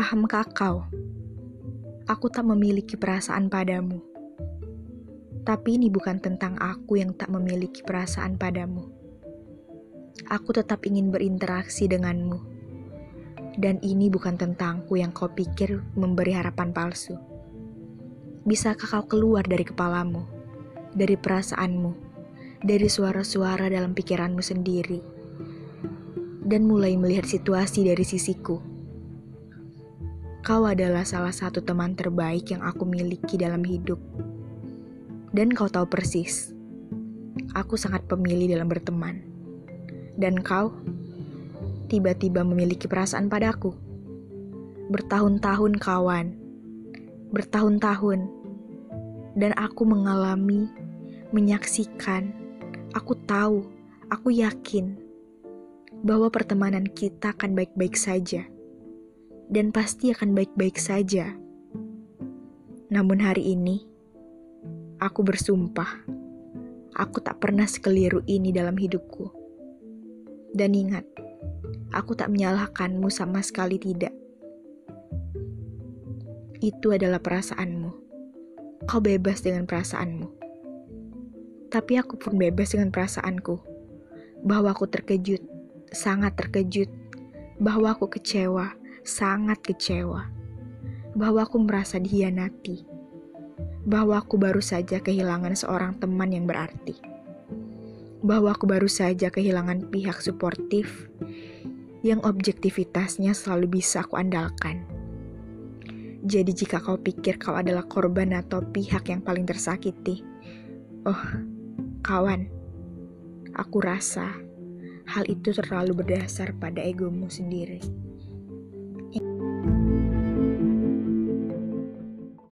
Pahamkah kau? Aku tak memiliki perasaan padamu. Tapi ini bukan tentang aku yang tak memiliki perasaan padamu. Aku tetap ingin berinteraksi denganmu. Dan ini bukan tentangku yang kau pikir memberi harapan palsu. Bisakah kau keluar dari kepalamu, dari perasaanmu, dari suara-suara dalam pikiranmu sendiri, dan mulai melihat situasi dari sisiku? Kau adalah salah satu teman terbaik yang aku miliki dalam hidup. Dan kau tahu persis, aku sangat pemilih dalam berteman. Dan kau tiba-tiba memiliki perasaan padaku. Bertahun-tahun kawan, bertahun-tahun, dan aku mengalami, menyaksikan, aku tahu, aku yakin bahwa pertemanan kita akan baik-baik saja dan pasti akan baik-baik saja. Namun hari ini, aku bersumpah, aku tak pernah sekeliru ini dalam hidupku. Dan ingat, aku tak menyalahkanmu sama sekali tidak. Itu adalah perasaanmu. Kau bebas dengan perasaanmu. Tapi aku pun bebas dengan perasaanku. Bahwa aku terkejut, sangat terkejut. Bahwa aku kecewa, sangat kecewa bahwa aku merasa dihianati, bahwa aku baru saja kehilangan seorang teman yang berarti, bahwa aku baru saja kehilangan pihak suportif yang objektivitasnya selalu bisa aku andalkan. Jadi jika kau pikir kau adalah korban atau pihak yang paling tersakiti, oh kawan, aku rasa hal itu terlalu berdasar pada egomu sendiri.